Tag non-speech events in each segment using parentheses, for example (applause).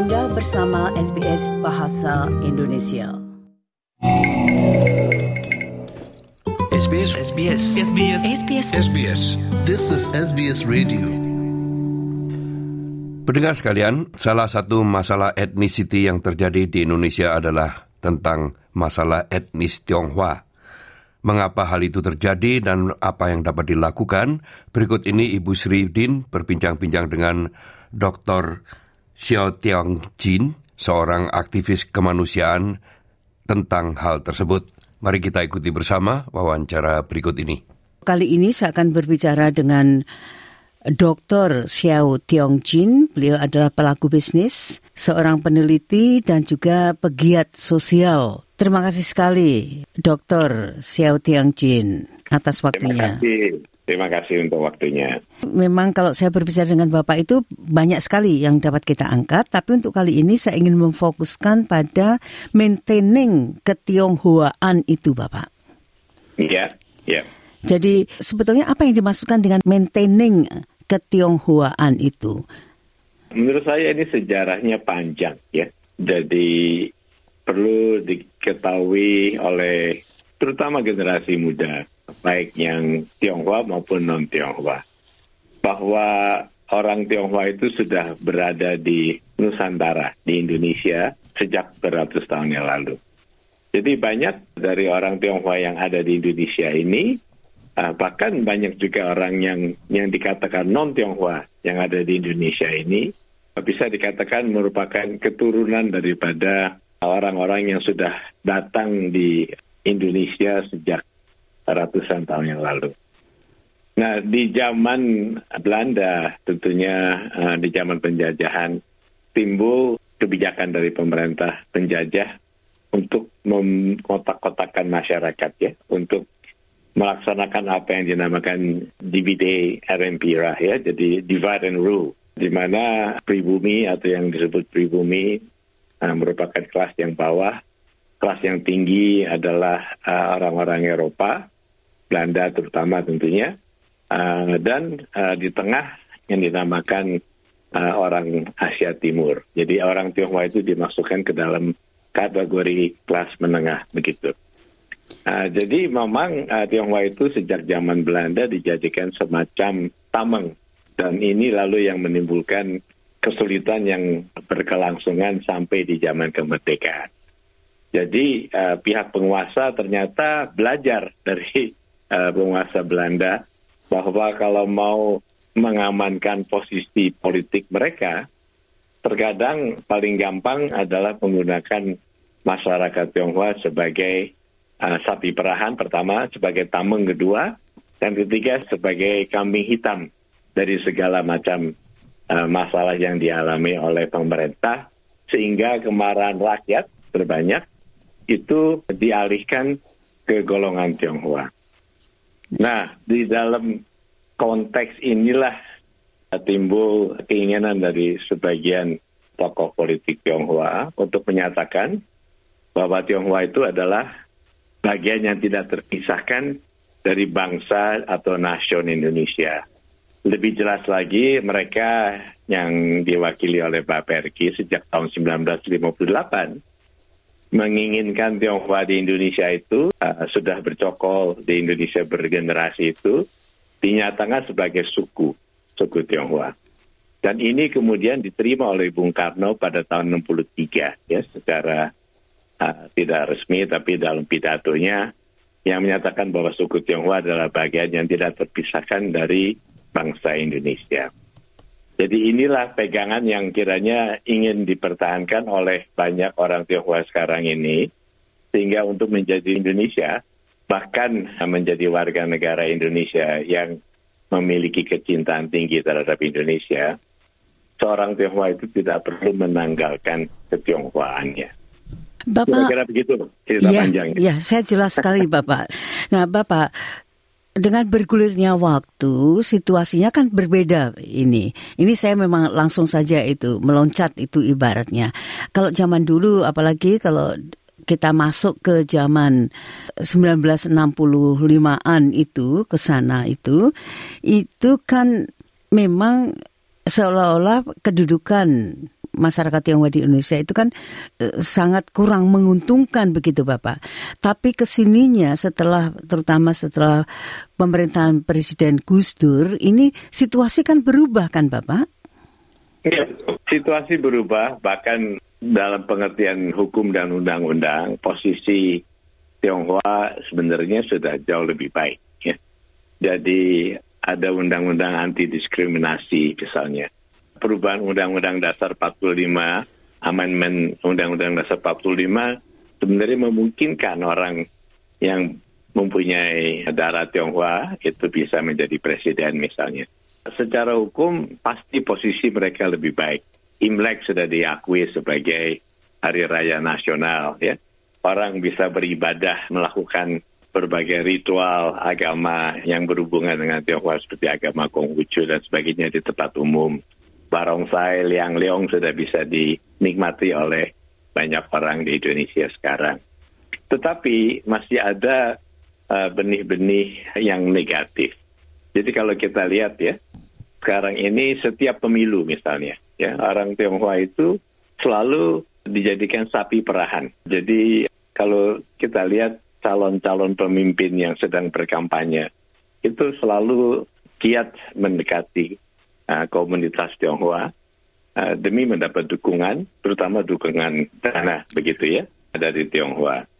Anda bersama SBS Bahasa Indonesia. SBS SBS SBS SBS SBS This is SBS Radio. Pendengar sekalian, salah satu masalah etnisiti yang terjadi di Indonesia adalah tentang masalah etnis Tionghoa. Mengapa hal itu terjadi dan apa yang dapat dilakukan? Berikut ini Ibu Sri Din berbincang-bincang dengan Dr. Xiao Tiang Jin, seorang aktivis kemanusiaan tentang hal tersebut. Mari kita ikuti bersama wawancara berikut ini. Kali ini saya akan berbicara dengan Dr. Xiao Tiong Jin. Beliau adalah pelaku bisnis, seorang peneliti dan juga pegiat sosial. Terima kasih sekali Dr. Xiao Tiong Jin atas Terima waktunya. kasih. Terima kasih untuk waktunya. Memang kalau saya berbicara dengan Bapak itu banyak sekali yang dapat kita angkat, tapi untuk kali ini saya ingin memfokuskan pada maintaining ketionghoaan itu Bapak. Ya, ya. Jadi sebetulnya apa yang dimaksudkan dengan maintaining ketionghoaan itu? Menurut saya ini sejarahnya panjang ya. Jadi perlu diketahui oleh terutama generasi muda, baik yang Tionghoa maupun non Tionghoa, bahwa orang Tionghoa itu sudah berada di Nusantara, di Indonesia sejak beratus tahun yang lalu. Jadi banyak dari orang Tionghoa yang ada di Indonesia ini, uh, bahkan banyak juga orang yang yang dikatakan non Tionghoa yang ada di Indonesia ini bisa dikatakan merupakan keturunan daripada orang-orang yang sudah datang di Indonesia sejak ratusan tahun yang lalu. Nah, di zaman Belanda tentunya uh, di zaman penjajahan timbul kebijakan dari pemerintah penjajah untuk mengkotak-kotakan masyarakat ya, untuk melaksanakan apa yang dinamakan DVD RMPRA ya, jadi divide and rule, di mana pribumi atau yang disebut pribumi uh, merupakan kelas yang bawah, kelas yang tinggi adalah uh, orang-orang Eropa, Belanda terutama tentunya, uh, dan uh, di tengah yang dinamakan uh, orang Asia Timur. Jadi orang Tionghoa itu dimasukkan ke dalam kategori kelas menengah begitu. Uh, jadi memang uh, Tionghoa itu sejak zaman Belanda dijadikan semacam tameng dan ini lalu yang menimbulkan kesulitan yang berkelangsungan sampai di zaman kemerdekaan. Jadi uh, pihak penguasa ternyata belajar dari uh, penguasa Belanda bahwa kalau mau mengamankan posisi politik mereka, terkadang paling gampang adalah menggunakan masyarakat Tionghoa sebagai uh, sapi perahan pertama, sebagai tameng kedua, dan ketiga sebagai kambing hitam dari segala macam uh, masalah yang dialami oleh pemerintah, sehingga kemarahan rakyat terbanyak itu dialihkan ke golongan Tionghoa. Nah, di dalam konteks inilah timbul keinginan dari sebagian tokoh politik Tionghoa untuk menyatakan bahwa Tionghoa itu adalah bagian yang tidak terpisahkan dari bangsa atau nasion Indonesia. Lebih jelas lagi, mereka yang diwakili oleh Pak Perki sejak tahun 1958 menginginkan Tionghoa di Indonesia itu uh, sudah bercokol di Indonesia bergenerasi itu dinyatakan sebagai suku, suku Tionghoa. Dan ini kemudian diterima oleh Bung Karno pada tahun 63 ya secara uh, tidak resmi tapi dalam pidatonya yang menyatakan bahwa suku Tionghoa adalah bagian yang tidak terpisahkan dari bangsa Indonesia. Jadi inilah pegangan yang kiranya ingin dipertahankan oleh banyak orang Tionghoa sekarang ini, sehingga untuk menjadi Indonesia, bahkan menjadi warga negara Indonesia yang memiliki kecintaan tinggi terhadap Indonesia, seorang Tionghoa itu tidak perlu menanggalkan ketionghoaannya. Bapak, Kira-kira begitu cerita ya, panjangnya. ya, saya jelas sekali Bapak. Nah, Bapak, dengan bergulirnya waktu, situasinya kan berbeda ini. Ini saya memang langsung saja itu meloncat itu ibaratnya. Kalau zaman dulu, apalagi kalau kita masuk ke zaman 1965-an itu ke sana itu itu kan memang seolah-olah kedudukan masyarakat Tionghoa di Indonesia itu kan eh, sangat kurang menguntungkan begitu Bapak. Tapi ke sininya setelah terutama setelah pemerintahan Presiden Gus Dur ini situasi kan berubah kan Bapak? Ya, situasi berubah bahkan dalam pengertian hukum dan undang-undang posisi Tionghoa sebenarnya sudah jauh lebih baik. Ya. Jadi ada undang-undang anti diskriminasi misalnya perubahan Undang-Undang Dasar 45, amendment Undang-Undang Dasar 45 sebenarnya memungkinkan orang yang mempunyai darah Tionghoa itu bisa menjadi presiden misalnya. Secara hukum pasti posisi mereka lebih baik. Imlek sudah diakui sebagai hari raya nasional ya. Orang bisa beribadah melakukan berbagai ritual agama yang berhubungan dengan Tionghoa seperti agama Konghucu dan sebagainya di tempat umum barongsai liang leong sudah bisa dinikmati oleh banyak orang di Indonesia sekarang. Tetapi masih ada uh, benih-benih uh, yang negatif. Jadi kalau kita lihat ya, sekarang ini setiap pemilu misalnya, ya orang Tionghoa itu selalu dijadikan sapi perahan. Jadi kalau kita lihat calon-calon pemimpin yang sedang berkampanye, itu selalu kiat mendekati uh, komunitas Tionghoa uh, demi mendapat dukungan, terutama dukungan dana begitu ya dari Tionghoa.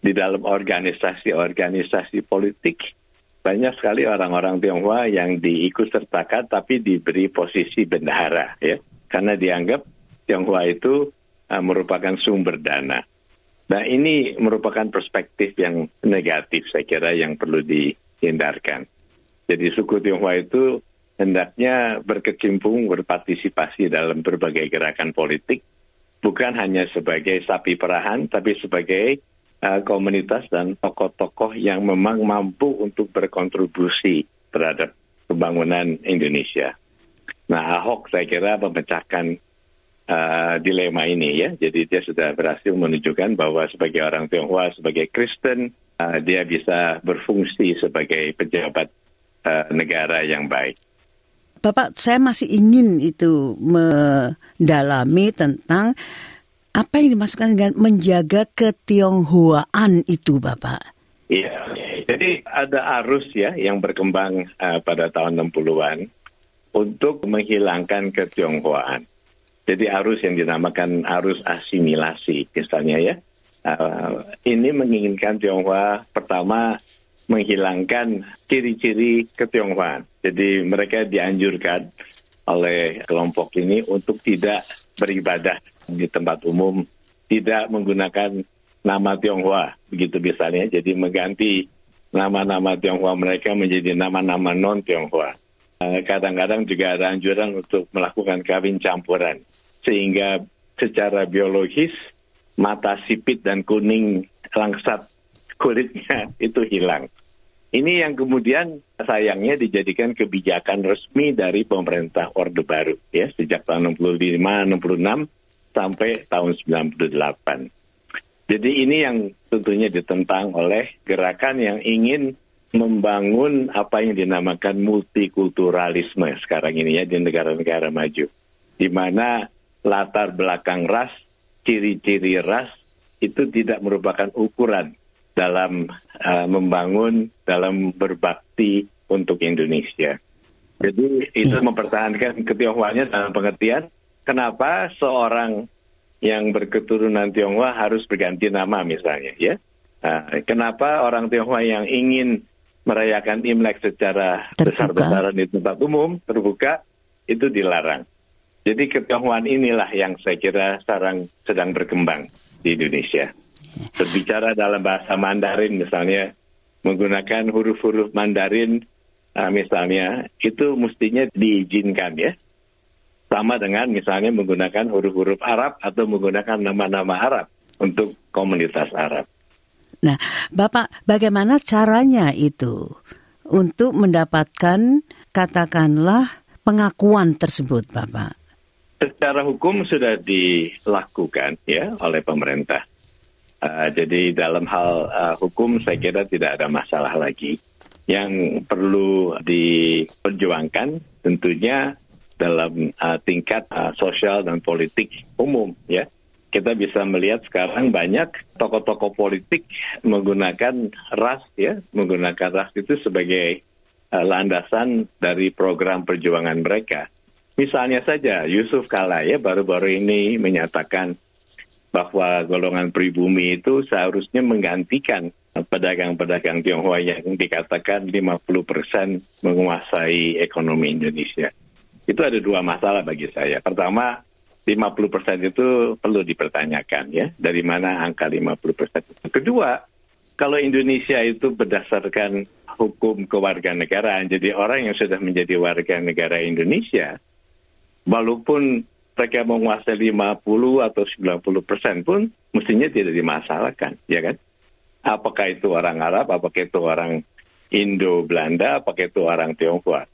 Di dalam organisasi-organisasi politik banyak sekali orang-orang Tionghoa yang diikut sertakan tapi diberi posisi bendahara ya karena dianggap Tionghoa itu uh, merupakan sumber dana. Nah ini merupakan perspektif yang negatif saya kira yang perlu dihindarkan. Jadi suku Tionghoa itu hendaknya berkecimpung berpartisipasi dalam berbagai gerakan politik bukan hanya sebagai sapi perahan tapi sebagai uh, komunitas dan tokoh-tokoh yang memang mampu untuk berkontribusi terhadap pembangunan Indonesia. Nah, Ahok saya kira memecahkan uh, dilema ini ya. Jadi dia sudah berhasil menunjukkan bahwa sebagai orang Tionghoa, sebagai Kristen, uh, dia bisa berfungsi sebagai pejabat uh, negara yang baik. Bapak, saya masih ingin itu mendalami tentang apa yang dimasukkan dengan menjaga ketionghoaan itu, Bapak. Iya, jadi ada arus ya yang berkembang uh, pada tahun 60-an untuk menghilangkan ketionghoaan. Jadi arus yang dinamakan arus asimilasi misalnya ya. Uh, ini menginginkan Tionghoa pertama menghilangkan ciri-ciri ketionghoaan. Jadi mereka dianjurkan oleh kelompok ini untuk tidak beribadah di tempat umum, tidak menggunakan nama Tionghoa, begitu misalnya. Jadi mengganti nama-nama Tionghoa mereka menjadi nama-nama non-Tionghoa. Eh, kadang-kadang juga ada anjuran untuk melakukan kawin campuran, sehingga secara biologis mata sipit dan kuning langsat kulitnya (laughs) itu hilang. Ini yang kemudian sayangnya dijadikan kebijakan resmi dari pemerintah Orde Baru ya sejak tahun 65, 66 sampai tahun 98. Jadi ini yang tentunya ditentang oleh gerakan yang ingin membangun apa yang dinamakan multikulturalisme sekarang ini ya di negara-negara maju. Di mana latar belakang ras, ciri-ciri ras itu tidak merupakan ukuran dalam uh, membangun, dalam berbakti untuk Indonesia. Jadi itu ya. mempertahankan ketionghoanya dalam pengertian kenapa seorang yang berketurunan Tionghoa harus berganti nama misalnya ya. Nah, kenapa orang Tionghoa yang ingin merayakan Imlek secara besar-besaran di tempat umum terbuka itu dilarang. Jadi ketionghoan inilah yang saya kira sekarang sedang berkembang di Indonesia berbicara dalam bahasa Mandarin misalnya menggunakan huruf-huruf Mandarin uh, misalnya itu mestinya diizinkan ya sama dengan misalnya menggunakan huruf-huruf Arab atau menggunakan nama-nama Arab untuk komunitas Arab. Nah, Bapak, bagaimana caranya itu untuk mendapatkan katakanlah pengakuan tersebut, Bapak? Secara hukum sudah dilakukan ya oleh pemerintah. Uh, jadi dalam hal uh, hukum saya kira tidak ada masalah lagi. Yang perlu diperjuangkan tentunya dalam uh, tingkat uh, sosial dan politik umum ya. Kita bisa melihat sekarang banyak tokoh-tokoh politik menggunakan ras ya, menggunakan ras itu sebagai uh, landasan dari program perjuangan mereka. Misalnya saja Yusuf Kala ya baru-baru ini menyatakan bahwa golongan pribumi itu seharusnya menggantikan pedagang-pedagang Tionghoa yang dikatakan 50% menguasai ekonomi Indonesia. Itu ada dua masalah bagi saya. Pertama, 50% itu perlu dipertanyakan ya, dari mana angka 50%. Kedua, kalau Indonesia itu berdasarkan hukum kewarganegaraan, jadi orang yang sudah menjadi warga negara Indonesia, walaupun mereka menguasai 50 atau 90 persen pun mestinya tidak dimasalahkan, ya kan? Apakah itu orang Arab, apakah itu orang Indo Belanda, apakah itu orang Tionghoa?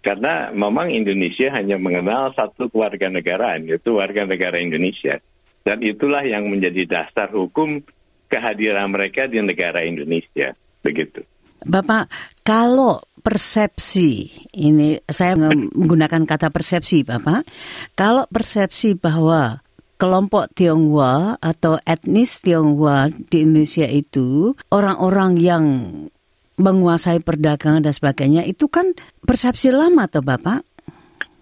Karena memang Indonesia hanya mengenal satu kewarganegaraan, yaitu warga negara Indonesia. Dan itulah yang menjadi dasar hukum kehadiran mereka di negara Indonesia. Begitu. Bapak, kalau persepsi ini saya menggunakan kata persepsi, Bapak. Kalau persepsi bahwa kelompok Tionghoa atau etnis Tionghoa di Indonesia itu orang-orang yang menguasai perdagangan dan sebagainya itu kan persepsi lama atau Bapak?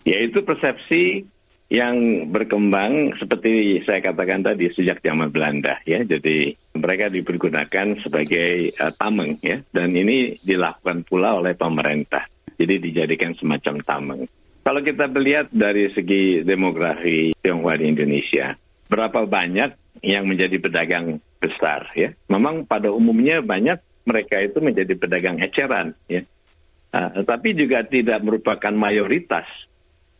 Ya itu persepsi yang berkembang seperti saya katakan tadi sejak zaman Belanda ya. Jadi mereka dipergunakan sebagai uh, tameng ya dan ini dilakukan pula oleh pemerintah. Jadi dijadikan semacam tameng. Kalau kita melihat dari segi demografi Tionghoa di Indonesia, berapa banyak yang menjadi pedagang besar ya. Memang pada umumnya banyak mereka itu menjadi pedagang eceran ya. Uh, tapi juga tidak merupakan mayoritas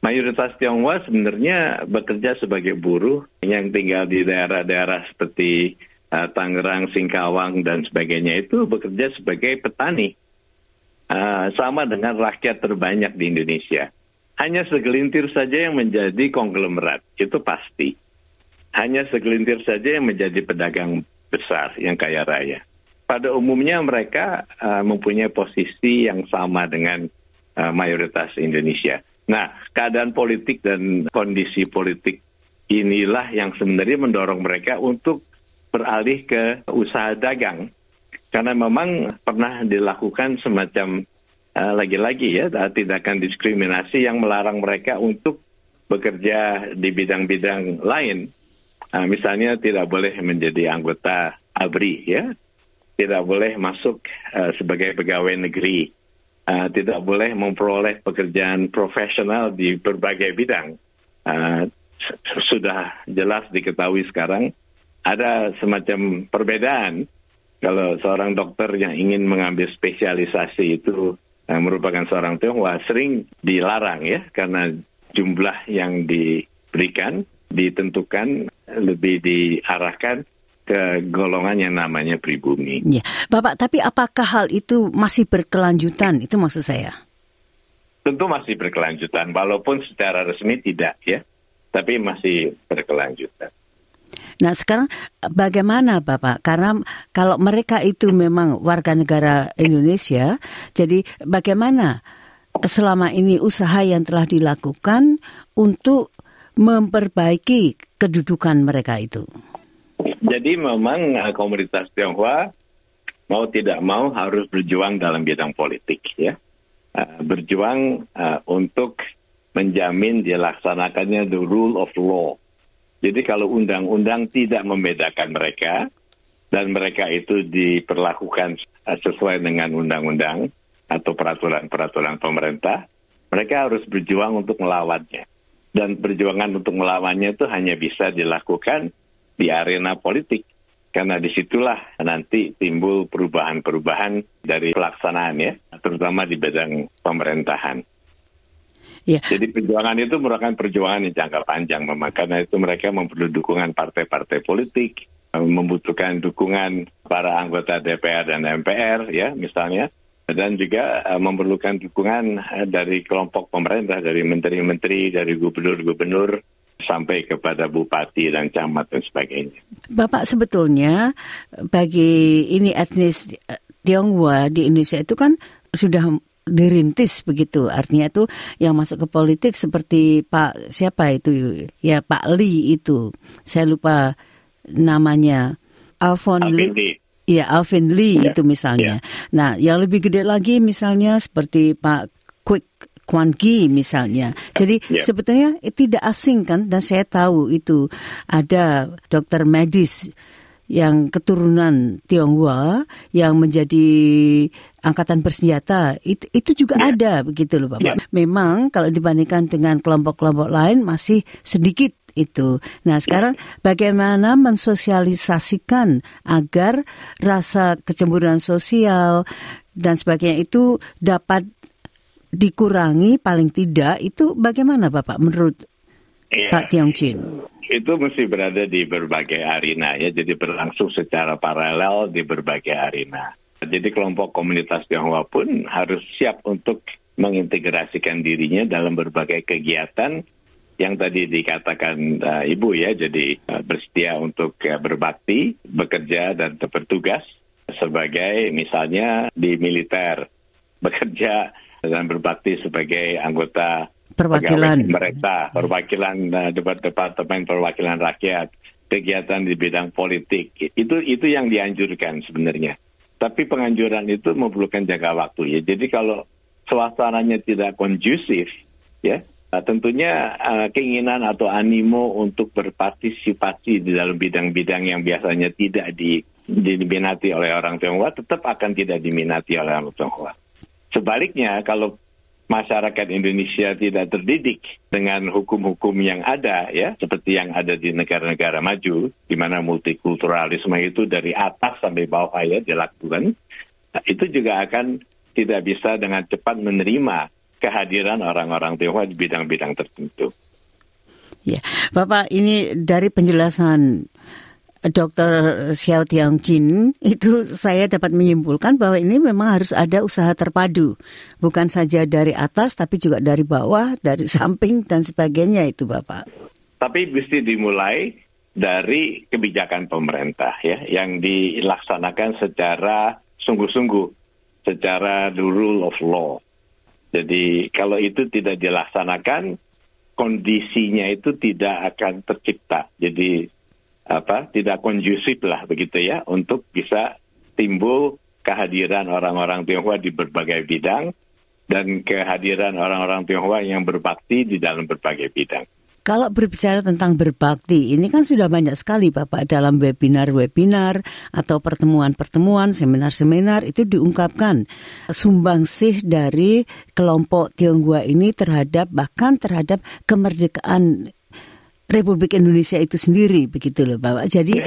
mayoritas Tionghoa sebenarnya bekerja sebagai buruh yang tinggal di daerah-daerah seperti uh, Tangerang, Singkawang, dan sebagainya itu bekerja sebagai petani. Uh, sama dengan rakyat terbanyak di Indonesia. Hanya segelintir saja yang menjadi konglomerat, itu pasti. Hanya segelintir saja yang menjadi pedagang besar, yang kaya raya. Pada umumnya mereka uh, mempunyai posisi yang sama dengan uh, mayoritas Indonesia. Nah, keadaan politik dan kondisi politik inilah yang sebenarnya mendorong mereka untuk beralih ke usaha dagang. Karena memang pernah dilakukan semacam uh, lagi-lagi ya tindakan diskriminasi yang melarang mereka untuk bekerja di bidang-bidang lain. Uh, misalnya tidak boleh menjadi anggota ABRI ya, tidak boleh masuk uh, sebagai pegawai negeri uh, tidak boleh memperoleh pekerjaan profesional di berbagai bidang. Uh, sudah jelas diketahui sekarang ada semacam perbedaan kalau seorang dokter yang ingin mengambil spesialisasi itu uh, merupakan seorang Tionghoa sering dilarang ya karena jumlah yang diberikan ditentukan lebih diarahkan ke golongan yang namanya pribumi. Ya, Bapak, tapi apakah hal itu masih berkelanjutan? Itu maksud saya. Tentu masih berkelanjutan, walaupun secara resmi tidak ya, tapi masih berkelanjutan. Nah sekarang bagaimana Bapak? Karena kalau mereka itu memang warga negara Indonesia, jadi bagaimana selama ini usaha yang telah dilakukan untuk memperbaiki kedudukan mereka itu? Jadi memang uh, komunitas Tionghoa mau tidak mau harus berjuang dalam bidang politik ya. Uh, berjuang uh, untuk menjamin dilaksanakannya the rule of law. Jadi kalau undang-undang tidak membedakan mereka dan mereka itu diperlakukan sesuai dengan undang-undang atau peraturan-peraturan pemerintah, mereka harus berjuang untuk melawannya. Dan perjuangan untuk melawannya itu hanya bisa dilakukan di arena politik. Karena di situlah nanti timbul perubahan-perubahan dari pelaksanaan ya, terutama di bidang pemerintahan. Ya. Jadi perjuangan itu merupakan perjuangan yang jangka panjang memang karena itu mereka memperlu dukungan partai-partai politik, membutuhkan dukungan para anggota DPR dan MPR ya misalnya dan juga uh, memerlukan dukungan uh, dari kelompok pemerintah dari menteri-menteri, dari gubernur-gubernur sampai kepada bupati dan camat dan sebagainya. Bapak sebetulnya bagi ini etnis Tionghoa di Indonesia itu kan sudah dirintis begitu. Artinya itu yang masuk ke politik seperti Pak siapa itu ya Pak Lee itu. Saya lupa namanya. Alvin Lee. Iya, Alvin Lee Ya, itu misalnya. Nah, yang lebih gede lagi misalnya seperti Pak Quick Kwan Ki misalnya. Jadi Ya. sebetulnya eh, tidak asing kan dan saya tahu itu ada dokter medis yang keturunan Tionghoa yang menjadi angkatan bersenjata itu, itu juga Ya. ada begitu loh Bapak. Ya. Memang kalau dibandingkan dengan kelompok-kelompok lain masih sedikit itu. Nah, sekarang bagaimana mensosialisasikan agar rasa kecemburuan sosial dan sebagainya itu dapat dikurangi paling tidak itu bagaimana Bapak menurut Iya. Pak Tiong Chin? itu mesti berada di berbagai arena ya, jadi berlangsung secara paralel di berbagai arena. Jadi kelompok komunitas Tionghoa pun harus siap untuk mengintegrasikan dirinya dalam berbagai kegiatan yang tadi dikatakan uh, Ibu ya, jadi uh, bersedia untuk uh, berbakti, bekerja dan bertugas sebagai misalnya di militer, bekerja dan berbakti sebagai anggota Perwakilan. pemerintah, perwakilan uh, Depart- departemen perwakilan rakyat, kegiatan di bidang politik. Itu itu yang dianjurkan sebenarnya. Tapi penganjuran itu memerlukan jangka waktu ya. Jadi kalau suasananya tidak kondusif, ya uh, tentunya uh, keinginan atau animo untuk berpartisipasi di dalam bidang-bidang yang biasanya tidak di, diminati oleh orang Tionghoa tetap akan tidak diminati oleh orang Tionghoa. Sebaliknya kalau masyarakat Indonesia tidak terdidik dengan hukum-hukum yang ada ya seperti yang ada di negara-negara maju di mana multikulturalisme itu dari atas sampai bawah ya dilakukan itu juga akan tidak bisa dengan cepat menerima kehadiran orang-orang Tionghoa di bidang-bidang tertentu. Ya, Bapak ini dari penjelasan Dr. Xiao Tiang Jin itu saya dapat menyimpulkan bahwa ini memang harus ada usaha terpadu, bukan saja dari atas tapi juga dari bawah, dari (laughs) samping dan sebagainya itu Bapak. Tapi mesti dimulai dari kebijakan pemerintah ya yang dilaksanakan secara sungguh-sungguh secara the rule of law. Jadi kalau itu tidak dilaksanakan kondisinya itu tidak akan tercipta. Jadi apa tidak kondusif lah begitu ya untuk bisa timbul kehadiran orang-orang Tionghoa di berbagai bidang dan kehadiran orang-orang Tionghoa yang berbakti di dalam berbagai bidang. Kalau berbicara tentang berbakti, ini kan sudah banyak sekali Bapak dalam webinar-webinar atau pertemuan-pertemuan, seminar-seminar itu diungkapkan sumbangsih dari kelompok Tionghoa ini terhadap bahkan terhadap kemerdekaan Republik Indonesia itu sendiri begitu loh Bapak. Jadi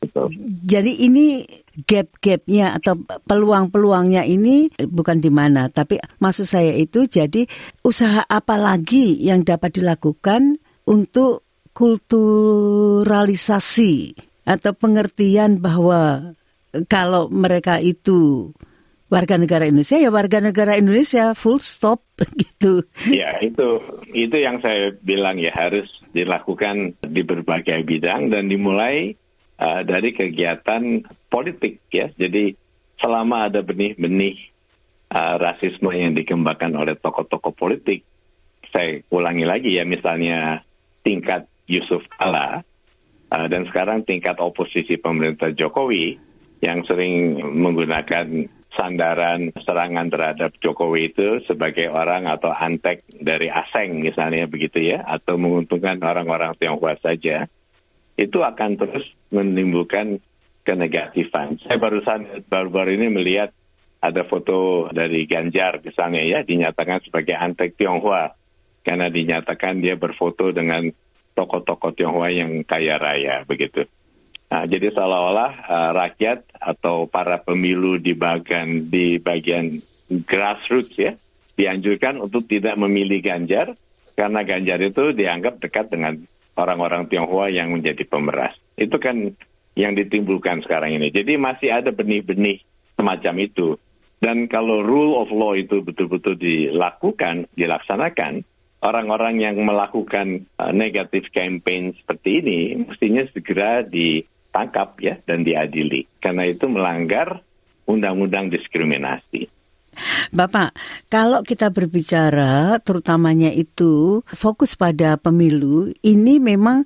Betul. jadi ini gap-gapnya atau peluang-peluangnya ini bukan di mana, tapi maksud saya itu jadi usaha apa lagi yang dapat dilakukan untuk kulturalisasi atau pengertian bahwa kalau mereka itu warga negara Indonesia ya warga negara Indonesia full stop (laughs) gitu. Ya itu itu yang saya bilang ya harus dilakukan di berbagai bidang dan dimulai uh, dari kegiatan politik ya. Jadi selama ada benih-benih uh, rasisme yang dikembangkan oleh tokoh-tokoh politik, saya ulangi lagi ya misalnya tingkat Yusuf Kala uh, dan sekarang tingkat oposisi pemerintah Jokowi yang sering menggunakan sandaran serangan terhadap Jokowi itu sebagai orang atau antek dari asing misalnya begitu ya atau menguntungkan orang-orang Tionghoa saja itu akan terus menimbulkan kenegatifan. Saya barusan baru-baru ini melihat ada foto dari Ganjar misalnya ya dinyatakan sebagai antek Tionghoa karena dinyatakan dia berfoto dengan tokoh-tokoh Tionghoa yang kaya raya begitu. Nah, jadi seolah-olah uh, rakyat atau para pemilu di bagian di bagian grassroots ya dianjurkan untuk tidak memilih Ganjar karena Ganjar itu dianggap dekat dengan orang-orang Tionghoa yang menjadi pemeras. Itu kan yang ditimbulkan sekarang ini. Jadi masih ada benih-benih semacam itu. Dan kalau rule of law itu betul-betul dilakukan, dilaksanakan, orang-orang yang melakukan uh, negatif campaign seperti ini mestinya segera ditangkap ya dan diadili karena itu melanggar undang-undang diskriminasi. Bapak, kalau kita berbicara terutamanya itu fokus pada pemilu, ini memang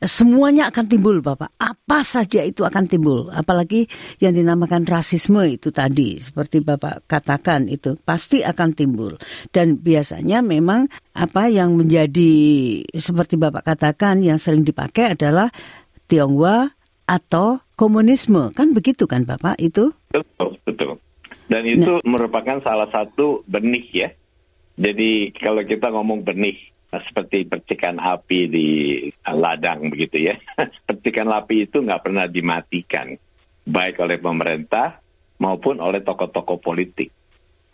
semuanya akan timbul Bapak. Apa saja itu akan timbul. Apalagi yang dinamakan rasisme itu tadi. Seperti Bapak katakan itu pasti akan timbul. Dan biasanya memang apa yang menjadi seperti Bapak katakan yang sering dipakai adalah Tionghoa atau komunisme. Kan begitu kan Bapak itu? Betul, betul. Dan itu nah. merupakan salah satu benih ya. Jadi kalau kita ngomong benih, seperti percikan api di ladang begitu ya. (laughs) percikan api itu nggak pernah dimatikan, baik oleh pemerintah maupun oleh tokoh-tokoh politik.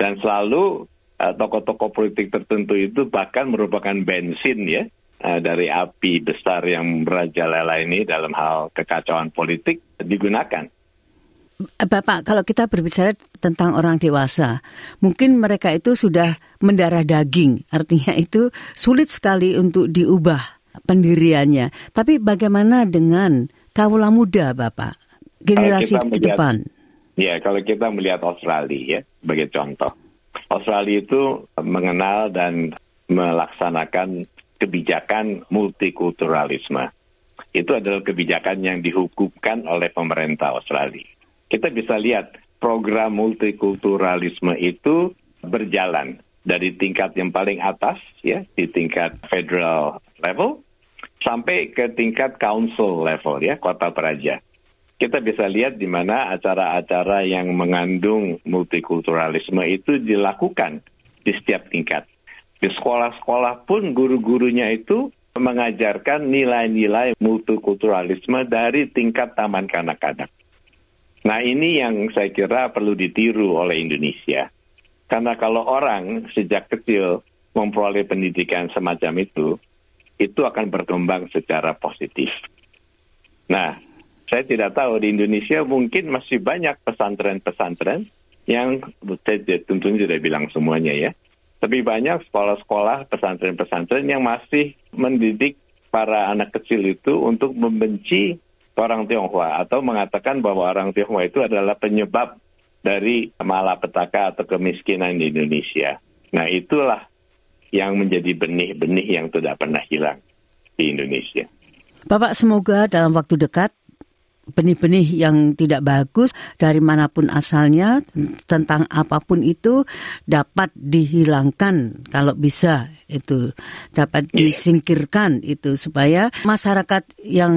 Dan selalu uh, tokoh-tokoh politik tertentu itu bahkan merupakan bensin ya uh, dari api besar yang merajalela ini dalam hal kekacauan politik digunakan. Bapak, kalau kita berbicara tentang orang dewasa, mungkin mereka itu sudah mendarah daging, artinya itu sulit sekali untuk diubah pendiriannya. Tapi bagaimana dengan kawula muda, Bapak, generasi ke depan? Ya, kalau kita melihat Australia ya, sebagai contoh, Australia itu mengenal dan melaksanakan kebijakan multikulturalisme. Itu adalah kebijakan yang dihukumkan oleh pemerintah Australia kita bisa lihat program multikulturalisme itu berjalan dari tingkat yang paling atas ya di tingkat federal level sampai ke tingkat council level ya kota peraja. Kita bisa lihat di mana acara-acara yang mengandung multikulturalisme itu dilakukan di setiap tingkat. Di sekolah-sekolah pun guru-gurunya itu mengajarkan nilai-nilai multikulturalisme dari tingkat taman kanak-kanak. Nah ini yang saya kira perlu ditiru oleh Indonesia. Karena kalau orang sejak kecil memperoleh pendidikan semacam itu, itu akan berkembang secara positif. Nah, saya tidak tahu di Indonesia mungkin masih banyak pesantren-pesantren yang saya tentunya tidak bilang semuanya ya. Tapi banyak sekolah-sekolah pesantren-pesantren yang masih mendidik para anak kecil itu untuk membenci orang Tionghoa atau mengatakan bahwa orang Tionghoa itu adalah penyebab dari malapetaka atau kemiskinan di Indonesia. Nah itulah yang menjadi benih-benih yang tidak pernah hilang di Indonesia. Bapak semoga dalam waktu dekat benih-benih yang tidak bagus dari mana pun asalnya tentang apa pun itu dapat dihilangkan kalau bisa itu dapat iya. disingkirkan itu supaya masyarakat yang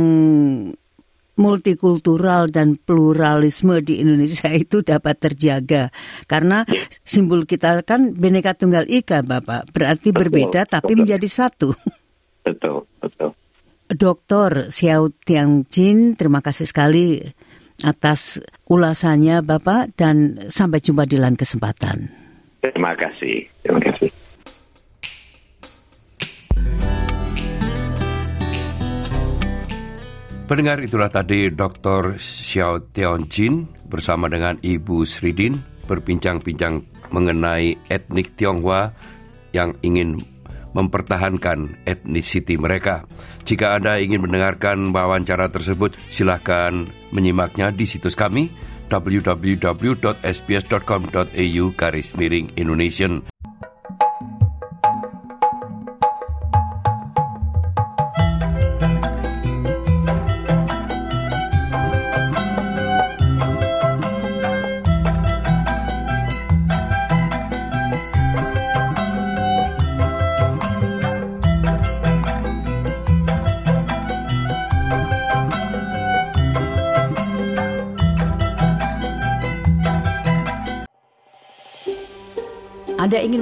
multikultural dan pluralisme di Indonesia (laughs) itu dapat terjaga. Karena simbol kita kan Bhinneka Tunggal Ika, Bapak. Berarti betul, berbeda tapi menjadi satu. (laughs) Betul, betul. Dokter Xiao Tiang Jin, terima kasih sekali atas ulasannya Bapak dan sampai jumpa di lain kesempatan. Terima kasih. Terima kasih. Pendengar itulah tadi Dr. Xiao Tian Jin bersama dengan Ibu Sridin berbincang-bincang mengenai etnik Tionghoa yang ingin mempertahankan etnisiti mereka. Jika Anda ingin mendengarkan wawancara tersebut, silakan menyimaknya di situs kami www.sbs.com.au garis miring Indonesian.